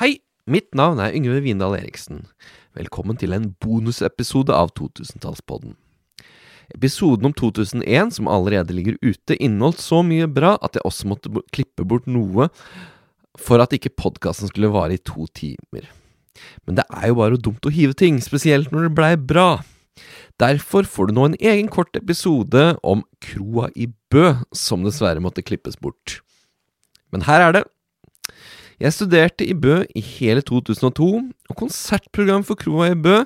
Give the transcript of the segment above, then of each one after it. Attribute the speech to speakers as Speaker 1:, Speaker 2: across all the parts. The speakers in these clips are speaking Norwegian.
Speaker 1: Hei, mitt navn er Yngve Vindal Eriksen. Velkommen til en bonusepisode av 2000-tallspodden. Episoden om 2001, som allerede ligger ute, inneholdt så mye bra at jeg også måtte klippe bort noe for at ikke podkasten skulle vare i to timer. Men det er jo bare dumt å hive ting, spesielt når det blei bra. Derfor får du nå en egen kort episode om kroa i Bø, som dessverre måtte klippes bort. Men her er det. Jeg studerte i Bø i hele 2002, og konsertprogram for kroa i Bø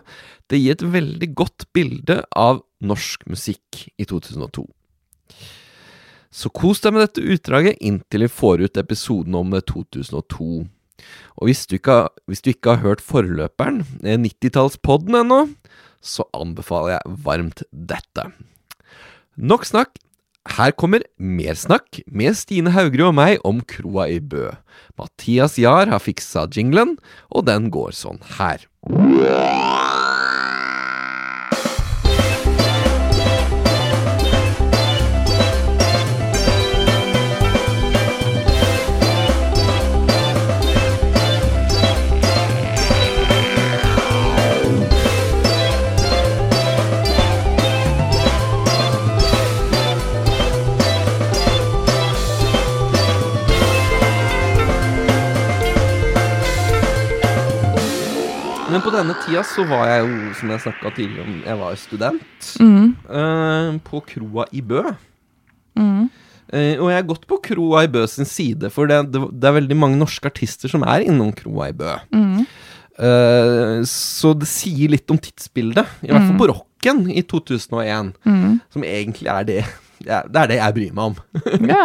Speaker 1: det gir et veldig godt bilde av norsk musikk i 2002. Så kos deg med dette utdraget inntil vi får ut episoden om 2002. Og hvis du ikke hvis du ikke har hørt forløperen, eh, 90-tallspodden ennå, så anbefaler jeg varmt dette. Nok snakk. Her kommer mer snakk med Stine Haugerud og meg om kroa i Bø. Mathias Jahr har fiksa jinglen, og den går sånn her. Men på denne tida så var jeg jo, som jeg snakka tidligere om, jeg var student. eh, på kroa i Bø. Eh, og jeg har gått på Kroa i Bø sin side, for det, det, det er veldig mange norske artister som er innom Kroa i Bø. Eh, så det sier litt om tidsbildet, i hvert fall på rocken i 2001, som egentlig er det ja, det er det jeg bryr meg om.
Speaker 2: Ja.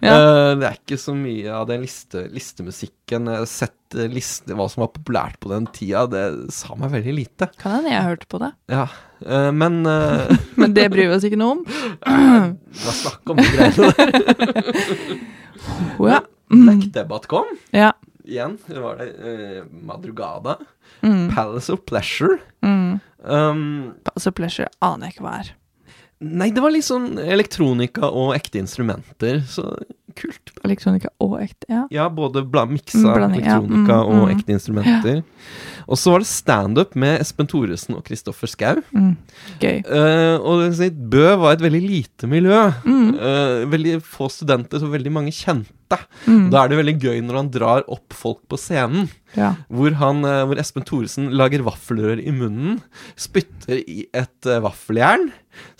Speaker 2: ja.
Speaker 1: Eh, det er ikke så mye av den liste, listemusikken. Sett eh, liste, hva som var populært på den tida. Det sa meg veldig lite.
Speaker 2: Kan hende jeg hørte på det.
Speaker 1: Ja, eh, men uh,
Speaker 2: Men det bryr vi oss ikke noe om.
Speaker 1: Hva snakk om de greiene der?
Speaker 2: Oh, ja.
Speaker 1: Black kom.
Speaker 2: ja.
Speaker 1: Igjen var det uh, Madrugada.
Speaker 2: Mm.
Speaker 1: Palace of Pleasure.
Speaker 2: Mm.
Speaker 1: Um,
Speaker 2: Altså Pleasure aner jeg ikke hva er.
Speaker 1: Nei, det var litt sånn elektronika og ekte instrumenter. Så kult.
Speaker 2: Elektronika og ekte. Ja.
Speaker 1: Ja, både bla, miksa
Speaker 2: Blanding, elektronika ja.
Speaker 1: elektronika
Speaker 2: Mm,
Speaker 1: og
Speaker 2: mm.
Speaker 1: ekte instrumenter. Og så var det standup med Espen Thoresen og Kristoffer Schau.
Speaker 2: Mm. Gøy.
Speaker 1: Uh, og Bø var et veldig lite miljø.
Speaker 2: Mm.
Speaker 1: Eh, veldig få studenter, så veldig mange kjente.
Speaker 2: Mm.
Speaker 1: Da er det veldig gøy når han drar opp folk på scenen.
Speaker 2: Ja.
Speaker 1: Hvor, han, eh, hvor Espen Thoresen lager vaffelrør i munnen, spytter i et eh, vaffeljern,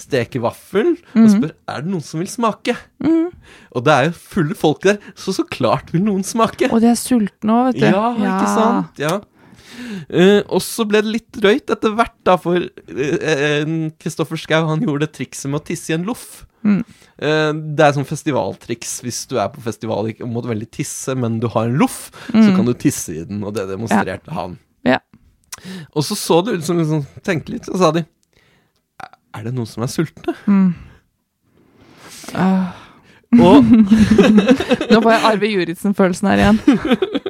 Speaker 1: steker vaffel og spør er det noen som vil smake.
Speaker 2: Mm.
Speaker 1: Og det er jo fulle folk der, så så klart vil noen smake.
Speaker 2: Og de er sultne òg, vet du.
Speaker 1: Ja, ikke sant? Ja. Eh, og så ble det litt drøyt etter hvert, da, for Kristoffer Schau han gjorde det trikset med å tisse i en loff.
Speaker 2: Mm.
Speaker 1: Uh, det er sånn festivaltriks hvis du er på festival og må veldig tisse, men du har en loff, så kan du tisse i den, og det demonstrerte han.
Speaker 2: Mm. Ja.
Speaker 1: Og så så det ut som liksom, tenkte litt, så sa de "Er- Er det noen som er sultne?
Speaker 2: Mm. Uh.
Speaker 1: Og,
Speaker 2: Nå får jeg Arve Juritzen-følelsen her igjen.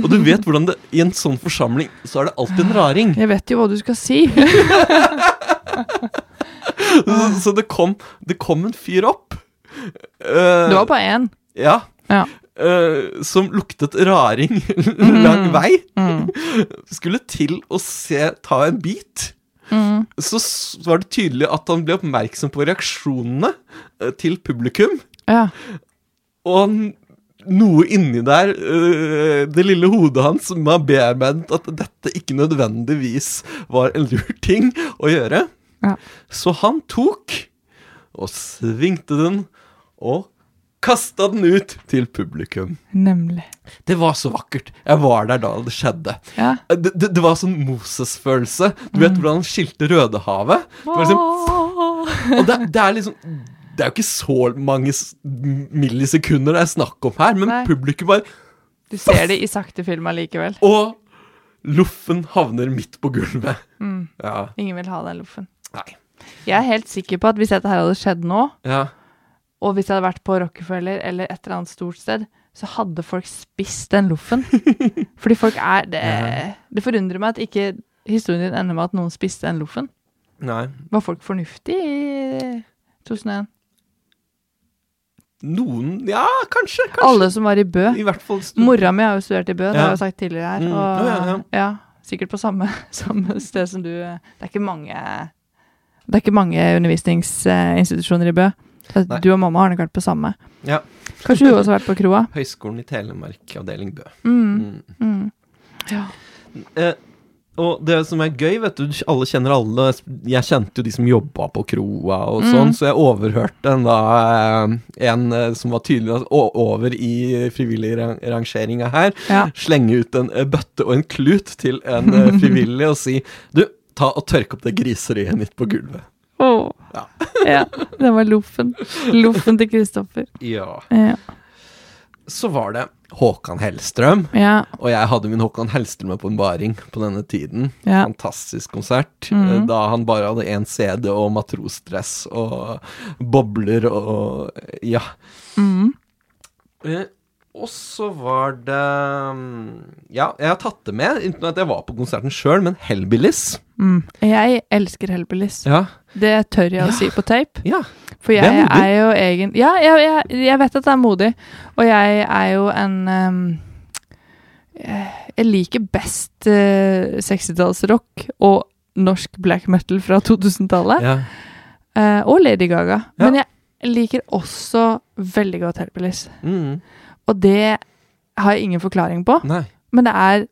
Speaker 1: og du vet hvordan det i en sånn forsamling så er det alltid en raring.
Speaker 2: Jeg vet jo hva du skal si.
Speaker 1: Så det kom, det kom en fyr opp. Uh,
Speaker 2: Det var bare én.
Speaker 1: Ja.
Speaker 2: Ja.
Speaker 1: Uh, som luktet raring lang vei. Skulle til å se ta en bit.
Speaker 2: Mm.
Speaker 1: Så var det tydelig at han ble oppmerksom på reaksjonene eh, til publikum.
Speaker 2: Ja.
Speaker 1: Og n- noe inni der, eh, det lille hodet hans, som har bearbeidet at dette ikke nødvendigvis var en lur ting å gjøre.
Speaker 2: Ja.
Speaker 1: Så han tok og svingte den og kasta den ut til publikum.
Speaker 2: Nemlig.
Speaker 1: Det var så vakkert. Jeg var der da det skjedde.
Speaker 2: Ja.
Speaker 1: Det, det, det var sånn Moses-følelse. Du vet hvordan han skilte Rødehavet? Det liksom, og det, det er liksom Det er jo ikke så mange millisekunder det er snakk om her, men
Speaker 2: Nei.
Speaker 1: publikum bare
Speaker 2: Du ser det i sakte film allikevel.
Speaker 1: Og loffen havner midt på gulvet.
Speaker 2: Mm.
Speaker 1: Ja.
Speaker 2: Ingen vil ha den loffen.
Speaker 1: Nei.
Speaker 2: Jeg er helt sikker på at hvis dette her hadde skjedd nå,
Speaker 1: Ja.
Speaker 2: og hvis jeg hadde vært på Rockefeller eller et eller annet stort sted, så hadde folk spist den loffen. Fordi folk er Det, det forundrer meg at ikke historien din ender med at noen spiste den loffen.
Speaker 1: Nei.
Speaker 2: Var folk fornuftige i 2001?
Speaker 1: Noen Ja, kanskje. kanskje.
Speaker 2: Alle som var i Bø.
Speaker 1: I hvert fall
Speaker 2: Mora mi har jo studert i Bø, det
Speaker 1: Ja.
Speaker 2: har jeg jo sagt tidligere her.
Speaker 1: Mm.
Speaker 2: Og,
Speaker 1: ja, ja.
Speaker 2: sikkert på samme, samme sted som du. Det er ikke mange Det er ikke mange undervisningsinstitusjoner i Bø. Du og mamma har nok vært på samme.
Speaker 1: Ja.
Speaker 2: Kanskje du også har vært på kroa?
Speaker 1: Høgskolen i Telemark, avdeling Bø.
Speaker 2: Mm.
Speaker 1: Mm.
Speaker 2: Mm. Ja.
Speaker 1: Eh, og det som er gøy, vet du, alle kjenner alle. Jeg kjente jo de som jobba på kroa og
Speaker 2: Mm.
Speaker 1: sånn, så jeg overhørte en da eh, en eh, som var tydelig over i frivillig ra- rangeringa her,
Speaker 2: Ja.
Speaker 1: slenge ut en eh, bøtte og en klut til en frivillig og si Du, ta og tørk opp det griseriet mitt på gulvet.
Speaker 2: Åh.
Speaker 1: Ja.
Speaker 2: ja. Det var loffen. Loffen til Kristoffer.
Speaker 1: Ja.
Speaker 2: Ja.
Speaker 1: Så var det Håkan Hellstrøm.
Speaker 2: Ja.
Speaker 1: Og jeg hadde min Håkan Hellstrøm-åpenbaring på denne tiden.
Speaker 2: Ja.
Speaker 1: Fantastisk konsert. Mm Da han bare hadde én CD og matrosdress og bobler og Ja.
Speaker 2: Mm.
Speaker 1: Og så var det mm, Ja, jeg har tatt det med, uten at jeg var på konserten sjøl, men Hellbillies.
Speaker 2: Mm. Jeg elsker Hellbillies.
Speaker 1: Ja.
Speaker 2: Det tør jeg
Speaker 1: Ja.
Speaker 2: å si på tape.
Speaker 1: ja.
Speaker 2: For jeg
Speaker 1: Det er modig.
Speaker 2: er, jo egen... Ja, jeg, jeg, jeg vet at det er modig. Og jeg er jo en eh, Jeg liker best uh, 60-tallsrock og norsk black metal fra 2000-tallet.
Speaker 1: ja.
Speaker 2: Uh, og Lady Gaga. Men jeg liker også veldig godt Hellbillies.
Speaker 1: Mm.
Speaker 2: Og det har jeg ingen forklaring på,
Speaker 1: Nei.
Speaker 2: men det er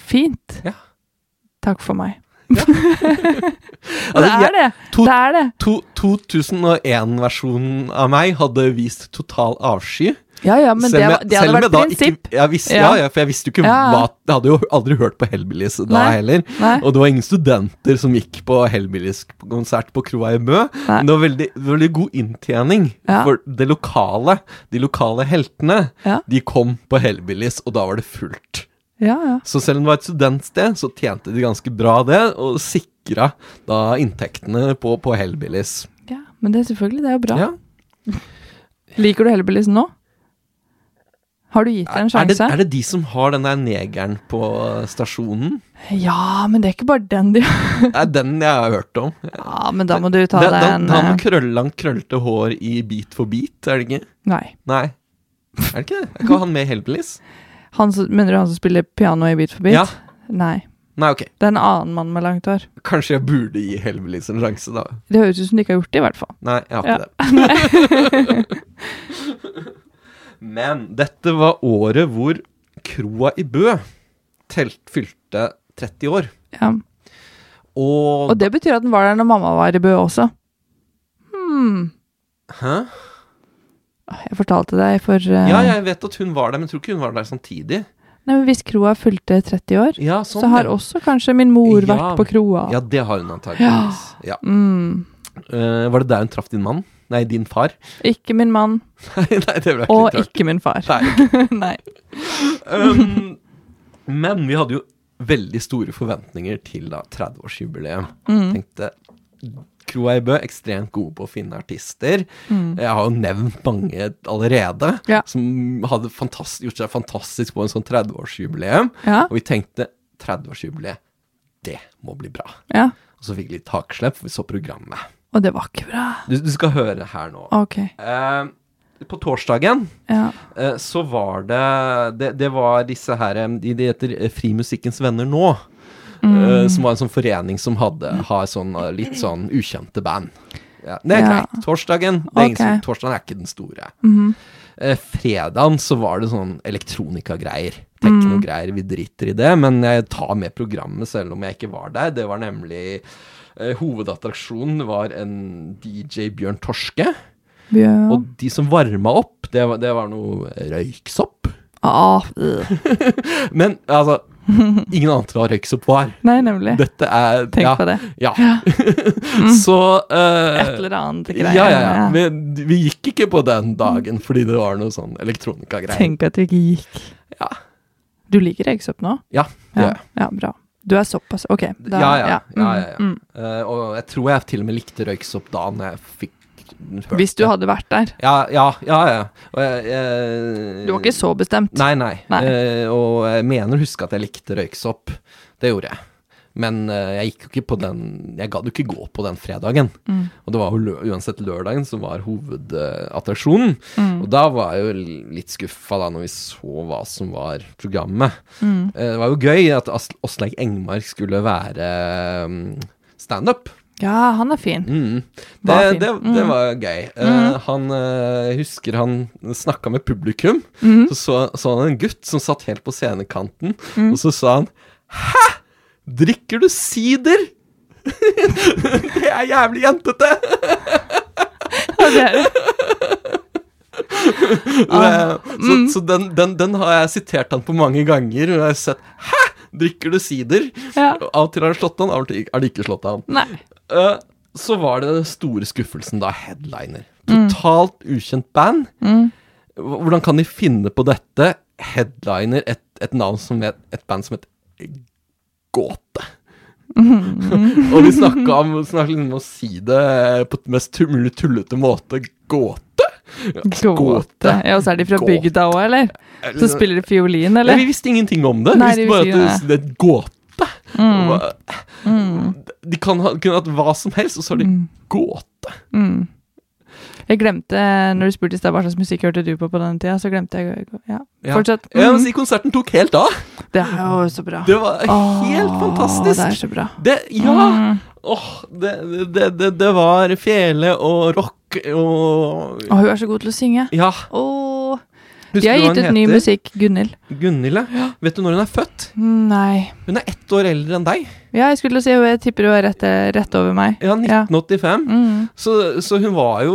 Speaker 2: fint.
Speaker 1: Ja.
Speaker 2: Takk for meg.
Speaker 1: Altså,
Speaker 2: det er det. Det er det.
Speaker 1: 2001-versjonen av meg hadde vist total avsky.
Speaker 2: Ja, ja, men
Speaker 1: Selv
Speaker 2: det, det hadde vært prinsipp.
Speaker 1: Ikke, visste, ja.
Speaker 2: Ja.
Speaker 1: For jeg visste jo ikke hva Jeg hadde jo aldri hørt på Hellbillies da
Speaker 2: Nei.
Speaker 1: heller.
Speaker 2: Nei.
Speaker 1: Og det var ingen studenter som gikk på Hellbillies-konsert på kroa i Mø.
Speaker 2: Nei.
Speaker 1: Men det var veldig, veldig god inntjening. For det lokale, de lokale heltene, de kom på Hellbillies, og da var det fullt.
Speaker 2: Ja, ja.
Speaker 1: Så selv om det var et studentsted, så tjente de ganske bra det, og sikra da inntektene på, på Hellbillies.
Speaker 2: ja. Men det er selvfølgelig, det er jo bra. Liker du Hellbillies nå? Har du gitt det en
Speaker 1: Er, det,
Speaker 2: sjanse?
Speaker 1: er det de som har den der negeren på stasjonen?
Speaker 2: Ja, men det er ikke bare den de
Speaker 1: Det er den jeg har hørt om.
Speaker 2: Ja, men da må du ta
Speaker 1: Det-
Speaker 2: deg
Speaker 1: den-
Speaker 2: en
Speaker 1: Han
Speaker 2: eh,
Speaker 1: med krøllangt, krøllete hår i Beat for beat, er det ikke?
Speaker 2: Nei.
Speaker 1: Nei. Er det ikke det? Er ikke han med i Hellbillies?
Speaker 2: Mener du han som spiller piano i Beat for beat?
Speaker 1: Ja.
Speaker 2: Nei.
Speaker 1: Nei, ok.
Speaker 2: Det er en annen mann med langt hår.
Speaker 1: Kanskje jeg burde gi helvelis en sjanse, da.
Speaker 2: Det høres ut som de ikke har gjort det, i hvert fall.
Speaker 1: Nei, jeg har
Speaker 2: Ja.
Speaker 1: ikke det. Men dette var året hvor kroa i Bø telt fylte 30 år.
Speaker 2: Ja.
Speaker 1: Og,
Speaker 2: Og det betyr at den var der når mamma var i Bø også. Hmm.
Speaker 1: Hæ?
Speaker 2: Jeg fortalte deg for uh...
Speaker 1: Ja, jeg vet at hun var der, men jeg tror ikke hun var der samtidig.
Speaker 2: Nei, men Hvis kroa fylte 30 år,
Speaker 1: Ja, sånn,
Speaker 2: så har
Speaker 1: ja.
Speaker 2: også kanskje min mor
Speaker 1: Ja.
Speaker 2: vært på kroa.
Speaker 1: Ja, det har hun antakeligvis. Ja.
Speaker 2: Mm.
Speaker 1: Uh, var det der hun traff din mann? Nei, din far?
Speaker 2: Ikke min mann,
Speaker 1: nei, nei, det ble ikke
Speaker 2: og
Speaker 1: litt
Speaker 2: ikke min far.
Speaker 1: Nei.
Speaker 2: Nei.
Speaker 1: Um, men vi hadde jo veldig store forventninger til da 30-årsjubileum.
Speaker 2: Mm.
Speaker 1: Tenkte Kroa i Bø ekstremt gode på å finne artister.
Speaker 2: Mm.
Speaker 1: Jeg har jo nevnt mange allerede
Speaker 2: Ja.
Speaker 1: som hadde gjort seg fantastisk på en sånn 30-årsjubileum.
Speaker 2: Ja,
Speaker 1: Og vi tenkte 30-årsjubileet, det må bli bra.
Speaker 2: ja.
Speaker 1: Og så fikk vi litt takslepp, for vi så programmet.
Speaker 2: Og det var ikke bra.
Speaker 1: Du, du skal høre her nå.
Speaker 2: Ok.
Speaker 1: Uh, på torsdagen
Speaker 2: Ja.
Speaker 1: uh, så var det, det Det var disse her eh, De, de heter Frimusikkens venner nå.
Speaker 2: Mm.
Speaker 1: som var en sånn forening som hadde har sånn litt sånn ukjente band. Ja, det er
Speaker 2: Ja.
Speaker 1: greit. Torsdagen det er ingen som. Torsdagen er ikke den store.
Speaker 2: Mm.
Speaker 1: Eh, fredagen så var det sånn elektronikagreier.
Speaker 2: Mm.
Speaker 1: Teknogreier. Vi driter i det, men jeg tar med programmet selv om jeg ikke var der. Det var nemlig Hovedattraksjonen var en DJ Bjørn Torske.
Speaker 2: Bjørn.
Speaker 1: Og de som varma opp, det var, det var noe røyksopp.
Speaker 2: Ah, øh.
Speaker 1: Men altså Ingen ante hva røyksopp var.
Speaker 2: Nei, nemlig.
Speaker 1: Dette er
Speaker 2: Tenk
Speaker 1: ja,
Speaker 2: på det.
Speaker 1: Ja. Så uh,
Speaker 2: Et eller annet greier.
Speaker 1: Ja, ja, ja. Vi, vi gikk ikke på den dagen fordi det var noe sånn elektronikagreier.
Speaker 2: Tenk at du ikke gikk.
Speaker 1: Ja.
Speaker 2: Du liker røyksopp nå?
Speaker 1: Ja, det
Speaker 2: Ja, ja, bra. Du er såpass Ok. Da,
Speaker 1: Ja, ja, ja,
Speaker 2: ja,
Speaker 1: ja, ja.
Speaker 2: mm.
Speaker 1: Uh, og jeg tror jeg til og med likte røyksopp da når jeg fikk hørt
Speaker 2: Hvis du hadde vært der.
Speaker 1: Ja, ja, ja. ja. Jeg, jeg,
Speaker 2: Du var ikke så bestemt.
Speaker 1: Nei, nei.
Speaker 2: Nei.
Speaker 1: Uh, og jeg mener å huske at jeg likte røyksopp. Det gjorde jeg. Men eh, jeg gikk jo ikke på den Jeg gadd jo ikke gå på den fredagen.
Speaker 2: Mm.
Speaker 1: Og det var jo uansett lørdagen som var hovedattraksjonen.
Speaker 2: Mm.
Speaker 1: Og da var jeg jo litt skuffa da når vi så hva som var programmet.
Speaker 2: Mm.
Speaker 1: Eh, Det var jo gøy at Åsleik Engmark skulle være mm, standup.
Speaker 2: Ja, han er fin.
Speaker 1: Mm. Det,
Speaker 2: Var fin.
Speaker 1: det, det
Speaker 2: Mm.
Speaker 1: var gøy. Eh,
Speaker 2: Mm.
Speaker 1: han uh, husker han snakka med publikum.
Speaker 2: Mm.
Speaker 1: Så, så så han en gutt som satt helt på scenekanten,
Speaker 2: Mm.
Speaker 1: og så sa han Hæ! Drikker du sider? det er jævlig jentete!
Speaker 2: Ja, det er det. Ah,
Speaker 1: så
Speaker 2: mm.
Speaker 1: så den, den, den har jeg sitert han på mange ganger, og jeg har sett Hæ! Drikker du sider?
Speaker 2: Ja.
Speaker 1: Av og til har det slått han, av og til har det ikke slått han.
Speaker 2: Nei.
Speaker 1: Uh, så var det den store skuffelsen, da. Headliner. Totalt ukjent band.
Speaker 2: Mm.
Speaker 1: Hvordan kan de finne på dette? Headliner, et, et navn som het Et band som het Gåte. og vi snakka om, snakket om å si det på den mest mulig tullete måte. Gåte?
Speaker 2: Gåte. Ja, og så er de fra
Speaker 1: Gåte.
Speaker 2: bygda òg, eller? Så spiller de fiolin,
Speaker 1: Nei,
Speaker 2: eller?
Speaker 1: vi visste ingenting om det.
Speaker 2: Nei,
Speaker 1: vi visste bare at det, det er et gåte.
Speaker 2: Mm.
Speaker 1: Hva-
Speaker 2: Mm.
Speaker 1: De kan ha kunne hatt hva som helst, og så har de
Speaker 2: Mm.
Speaker 1: gåte.
Speaker 2: Mm. Jeg glemte, når du spurte i stad hva slags musikk hørte du på på den tida, så glemte jeg Ja,
Speaker 1: Ja.
Speaker 2: fortsett.
Speaker 1: Ja,
Speaker 2: Mm.
Speaker 1: men konserten tok helt av.
Speaker 2: Det er jo så bra.
Speaker 1: Det var helt
Speaker 2: Åh,
Speaker 1: fantastisk.
Speaker 2: Det er så bra.
Speaker 1: Det, ja!
Speaker 2: Mm.
Speaker 1: Åh, det, det, det, var fele og rock og
Speaker 2: Og hun er så god til å synge.
Speaker 1: Ja.
Speaker 2: Åh.
Speaker 1: Husker
Speaker 2: De har gitt ut ny musikk. Gunhild.
Speaker 1: Gunhild, ja. Vet du når hun er født?
Speaker 2: Nei.
Speaker 1: Hun er ett år eldre enn deg.
Speaker 2: Ja, jeg skulle si hun jeg tipper hun er rett, rett over meg.
Speaker 1: Ja, 1985.
Speaker 2: Mm.
Speaker 1: Så, så hun var jo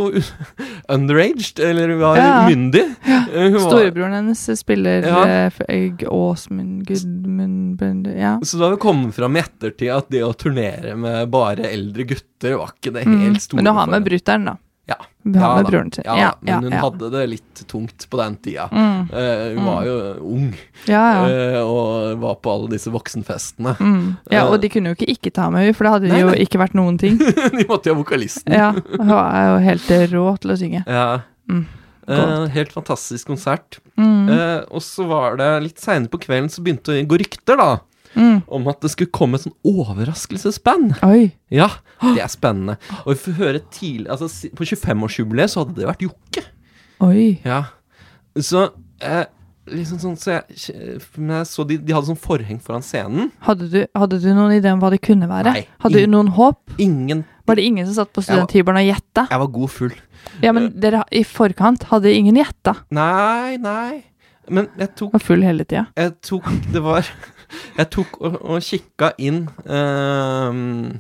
Speaker 1: underaged, eller hun var
Speaker 2: Ja.
Speaker 1: myndig. Ja. Hun var,
Speaker 2: hennes spiller
Speaker 1: Ja.
Speaker 2: ja. Åsmund Gudmund Ja.
Speaker 1: så det har jo kommet fram i ettertid at det å turnere med bare eldre gutter var ikke det
Speaker 2: Mm.
Speaker 1: helt store
Speaker 2: Men du har med brutter'n, da.
Speaker 1: Ja. Ja
Speaker 2: med broren sin.
Speaker 1: Ja, men hun hadde det litt tungt på den tida.
Speaker 2: Mm.
Speaker 1: Uh, hun var jo ung,
Speaker 2: Ja, ja.
Speaker 1: eh, og var på alle disse voksenfestene.
Speaker 2: Mm. ja, og de kunne jo ikke ikke ta med henne, for det hadde
Speaker 1: Nei,
Speaker 2: jo
Speaker 1: nei.
Speaker 2: ikke vært noen ting.
Speaker 1: De måtte jo ha vokalisten.
Speaker 2: Ja, Hun er jo helt rå til å synge.
Speaker 1: Ja.
Speaker 2: Mm.
Speaker 1: Uh, helt fantastisk konsert.
Speaker 2: Mm.
Speaker 1: Uh, og så var det litt seinere på kvelden så begynte det å gå rykter, da.
Speaker 2: Mm.
Speaker 1: Om at det skulle komme et sånn overraskelsesband.
Speaker 2: Oi.
Speaker 1: Ja, det er spennende. Og vi får høre tidlig Altså på 25-årsjubileet så hadde det vært Jokke.
Speaker 2: Oi.
Speaker 1: Ja. Så eh, liksom sånn Så jeg, så de, de hadde sånn forheng foran scenen.
Speaker 2: Hadde du, hadde du noen idé om hva det kunne være?
Speaker 1: Nei,
Speaker 2: Hadde du noen håp?
Speaker 1: Ingen
Speaker 2: Var det ingen som satt på studenthybelen og gjetta?
Speaker 1: Jeg var god full.
Speaker 2: Ja, men dere i forkant hadde ingen gjetta.
Speaker 1: Nei, nei. Men jeg tok
Speaker 2: Var full hele tida.
Speaker 1: Jeg tok Det var Jeg tok og, og kikka inn ehm,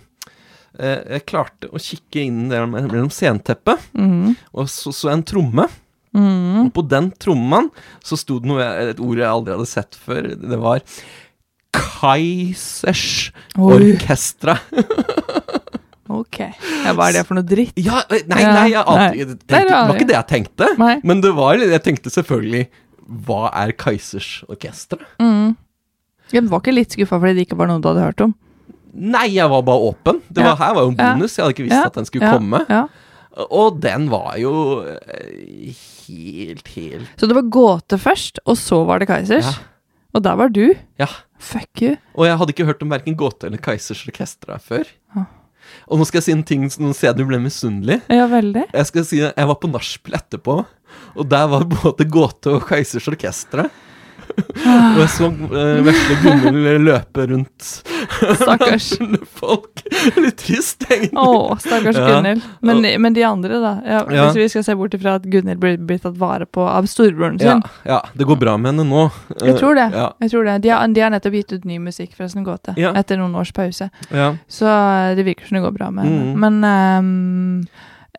Speaker 1: eh, Jeg klarte å kikke inn der mellom sceneteppet,
Speaker 2: Mm.
Speaker 1: og så, så en tromme.
Speaker 2: Mm.
Speaker 1: Og på den trommen så sto det noe, et ord jeg aldri hadde sett før. Det var Kaisers
Speaker 2: Oi.
Speaker 1: Orkestra.
Speaker 2: Ok. Ja, hva er det for noe dritt?
Speaker 1: Ja, nei, nei, jeg
Speaker 2: nei.
Speaker 1: tenkte,
Speaker 2: det var
Speaker 1: ikke det jeg tenkte.
Speaker 2: Nei.
Speaker 1: Men det var Jeg tenkte selvfølgelig Hva er Kaisers Orkestra?
Speaker 2: Mm. Men var ikke litt skuffa fordi det ikke var noe du hadde hørt om?
Speaker 1: Nei, jeg var bare åpen. Det var, her var jo en bonus. Jeg hadde ikke visst at den skulle komme.
Speaker 2: Ja.
Speaker 1: Og den var jo eh, helt, helt
Speaker 2: Så det var gåte først, og så var det Kaizers?
Speaker 1: Ja.
Speaker 2: Og der var du?
Speaker 1: Ja.
Speaker 2: Fuck you.
Speaker 1: Og jeg hadde ikke hørt om verken Gåte eller Kaisers Orkestra før.
Speaker 2: Ah.
Speaker 1: Og nå skal jeg si en ting som nå ser du ble misunnelig.
Speaker 2: Ja, veldig.
Speaker 1: Jeg skal si jeg var på nachspiel etterpå, og der var både Gåte og Kaisers Orkestra. Og jeg så uh, vesle Gunhild løpe rundt
Speaker 2: Stakkars.
Speaker 1: folk. Litt trist, egentlig.
Speaker 2: Å, stakkars
Speaker 1: Ja.
Speaker 2: Gunhild. Men, men de andre, da? Ja,
Speaker 1: Ja.
Speaker 2: Hvis vi skal se bort ifra at Gunhild blir, blir tatt vare på av storebroren sin.
Speaker 1: ja, det går bra med henne nå.
Speaker 2: Jeg tror det.
Speaker 1: Ja,
Speaker 2: Jeg tror det. De har, de har nettopp gitt ut ny musikk fra Sånn Gåte,
Speaker 1: Ja.
Speaker 2: etter noen års pause.
Speaker 1: ja.
Speaker 2: Så eh, det virker som det går bra med henne.
Speaker 1: Mm.
Speaker 2: Men um,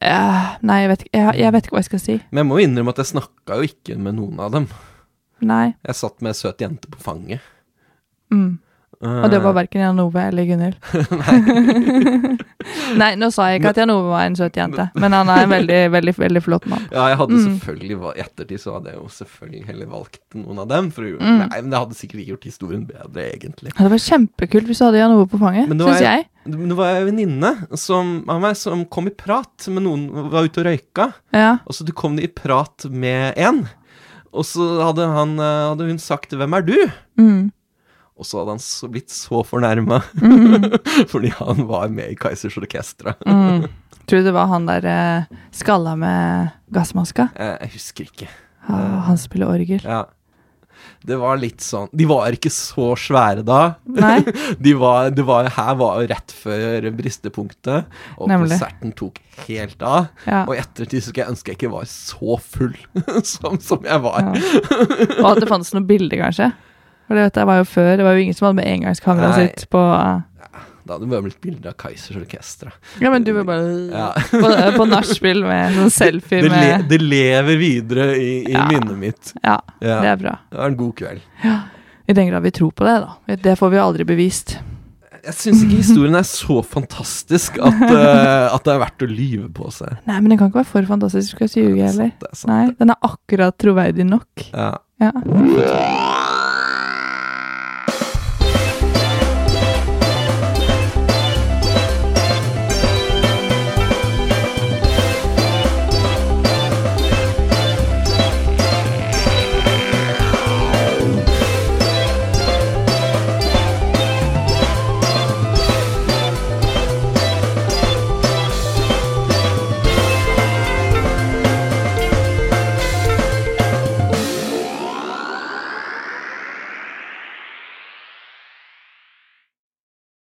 Speaker 2: eh, Nei, jeg vet, jeg, jeg vet ikke hva jeg skal si.
Speaker 1: Men jeg må innrømme at jeg snakka jo ikke med noen av dem.
Speaker 2: Nei.
Speaker 1: Jeg satt med ei søt jente på fanget.
Speaker 2: Mm. Og det var verken Jan Ove eller Gunhild. Nei, nå sa jeg ikke at Jan Ove var en søt jente, men han er en veldig, veldig, veldig flott mann.
Speaker 1: Ja, jeg hadde
Speaker 2: Mm.
Speaker 1: selvfølgelig I ettertid så hadde jeg jo selvfølgelig heller valgt noen av dem. For
Speaker 2: Mm.
Speaker 1: Nei, men det hadde sikkert ikke gjort historien bedre, egentlig.
Speaker 2: Ja, Det var kjempekult hvis du hadde Jan Ove på fanget, syns jeg.
Speaker 1: Men var var en venninne som- av meg som kom i prat med noen var ute og røyka.
Speaker 2: Ja.
Speaker 1: Og så kom de i prat med en. Og så hadde, han, eh, hadde hun sagt 'Hvem er du?'
Speaker 2: Mm.
Speaker 1: Og så hadde han så, blitt så fornærma fordi han var med i Kaizers Orkestra.
Speaker 2: Mm. Tror du det var han der eh, skalla med gassmaska?
Speaker 1: Eh, Jeg husker ikke.
Speaker 2: Han, han spiller orgel.
Speaker 1: Ja. Det var litt sånn De var ikke så svære da.
Speaker 2: Nei?
Speaker 1: De var, det var, her var rett før bristepunktet, og
Speaker 2: Nemlig.
Speaker 1: konserten tok helt av.
Speaker 2: Ja.
Speaker 1: Og i ettertid skulle jeg ønske jeg ikke var så full som, som jeg var.
Speaker 2: ja. Og at det fantes noen bilder, kanskje? For det, vet jeg, var jo før. Det var jo ingen som hadde med
Speaker 1: engangskameraet
Speaker 2: sitt på
Speaker 1: Da hadde det vært bilde av Kaizers Orkestra.
Speaker 2: Ja, men du var bare
Speaker 1: Ja.
Speaker 2: på, på nachspiel med sånn selfie
Speaker 1: Det,
Speaker 2: med
Speaker 1: det lever videre i, i
Speaker 2: Ja.
Speaker 1: minnet mitt.
Speaker 2: Ja,
Speaker 1: Ja.
Speaker 2: det er bra.
Speaker 1: Det var en god kveld.
Speaker 2: I den grad vi tror på det, da. Det får vi aldri bevist.
Speaker 1: Jeg syns ikke historien er så fantastisk at, uh, at det er verdt å lyve på seg.
Speaker 2: Nei, men den kan ikke være for fantastisk, skal jeg ljuge
Speaker 1: er
Speaker 2: heller.
Speaker 1: er
Speaker 2: Nei, den er akkurat troverdig nok.
Speaker 1: Ja.
Speaker 2: Ja.